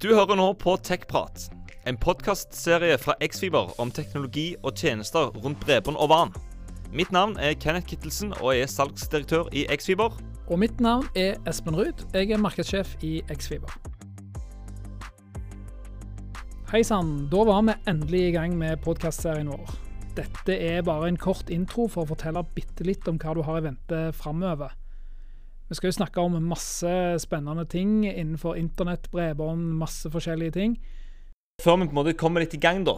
Du hører nå på TechPrat, en podkastserie fra Xfiber om teknologi og tjenester rundt bredbånd og vann. Mitt navn er Kenneth Kittelsen, og jeg er salgsdirektør i Xfiber. Og mitt navn er Espen Ruud. Jeg er markedssjef i Xfiber. Hei sann, da var vi endelig i gang med podkastserien vår. Dette er bare en kort intro for å fortelle bitte litt om hva du har i vente framover. Vi skal jo snakke om masse spennende ting innenfor internett, bredbånd, masse forskjellige ting. Før vi på en måte kommer litt i gang, da,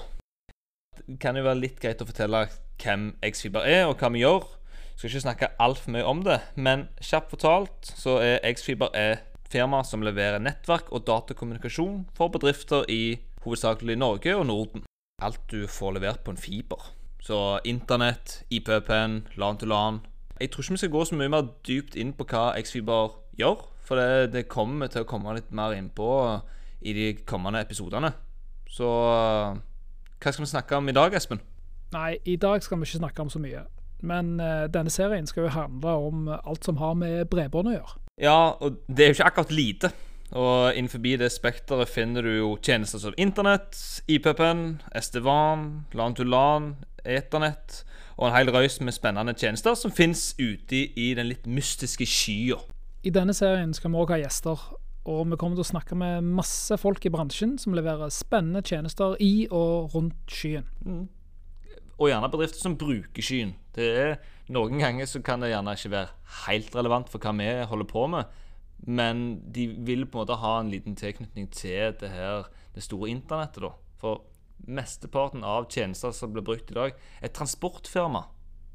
det kan jo være litt greit å fortelle hvem Xfiber er, og hva vi gjør. Jeg skal ikke snakke altfor mye om det, men kjapt fortalt så er Xfiber et firma som leverer nettverk og datakommunikasjon for bedrifter i hovedsakelig Norge og Norden. Alt du får levert på en fiber. Så internett, IPPN, LAN til LAN. Jeg tror ikke vi skal gå så mye mer dypt inn på hva X-Fiber gjør, for det, det kommer til å komme litt mer innpå i de kommende episodene. Så hva skal vi snakke om i dag, Espen? Nei, i dag skal vi ikke snakke om så mye. Men uh, denne serien skal jo handle om alt som har med bredbånd å gjøre. Ja, og det er jo ikke akkurat lite. Og innenfor det spekteret finner du jo tjenester som Internett, IPPN, SD-WAN, LAN to LAN, Eternett og en hel røys med spennende tjenester som fins ute i den litt mystiske skya. I denne serien skal vi òg ha gjester, og vi kommer til å snakke med masse folk i bransjen som leverer spennende tjenester i og rundt skyen. Mm. Og gjerne bedrifter som bruker skyen. Det er, noen ganger så kan det gjerne ikke være helt relevant for hva vi holder på med, men de vil på en måte ha en liten tilknytning til det her, det store internettet. da. For mesteparten av tjenester som blir brukt i dag Et transportfirma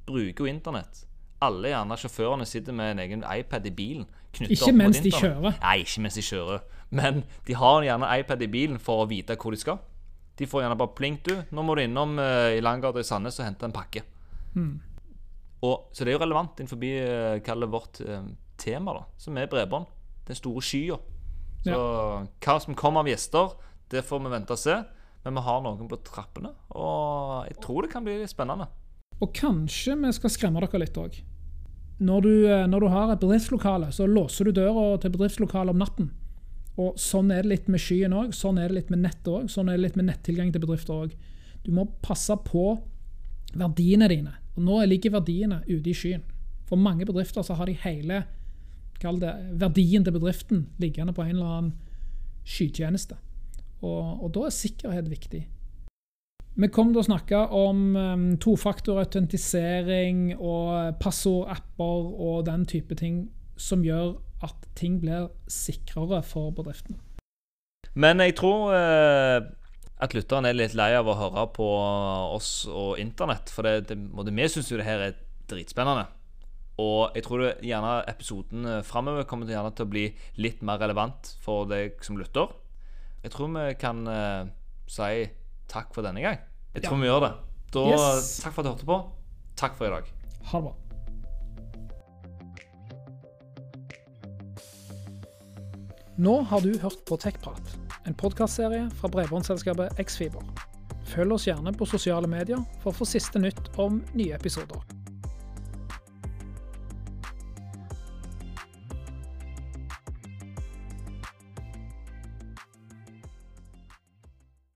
bruker jo internett. Alle gjerne sjåførene sitter med en egen iPad i bilen. Ikke mens de kjører. Nei, ikke mens de kjører. Men de har gjerne iPad i bilen for å vite hvor de skal. De får gjerne bare plink, du. Nå må du innom uh, i Langgata i Sandnes og hente en pakke. Mm. Og, så det er jo relevant innenfor uh, vårt uh, tema, da, som er bredbånd. Den store skya. Så ja. hva som kommer av gjester, det får vi vente og se. Men vi har noen på trappene, og jeg tror det kan bli spennende. Og kanskje vi skal skremme dere litt òg. Når, når, du har et bedriftslokale, så låser du døra til bedriftslokalet om natten. Og Sånn er det litt med skyen òg, sånn er det litt med nettet òg, sånn er det litt med nettilgang til bedrifter òg. Du må passe på verdiene dine. Og Nå ligger verdiene ute i skyen. For mange bedrifter så har de hele det, verdien til bedriften liggende på en eller annen skytjeneste. Og, og, da er sikkerhet viktig. Vi kom til å snakke om um, tofaktorautentisering og passordapper og den type ting som gjør at ting blir sikrere for bedriftene. Men jeg tror uh at lytteren er litt lei av å høre på oss og internett. For det, det, vi syns jo det her er dritspennende. Og jeg tror det, gjerne episoden framover kommer til, til å bli litt mer relevant for deg som lytter. Jeg tror vi kan uh, si takk for denne gang. Jeg tror ja. vi gjør det. Da, yes. Takk for at du hørte på. Takk for i dag. Ha det bra. Nå har du hørt på TechPrat, en podkastserie fra bredbåndsselskapet Xfiber. Følg oss gjerne på sosiale medier for å få siste nytt om nye episoder.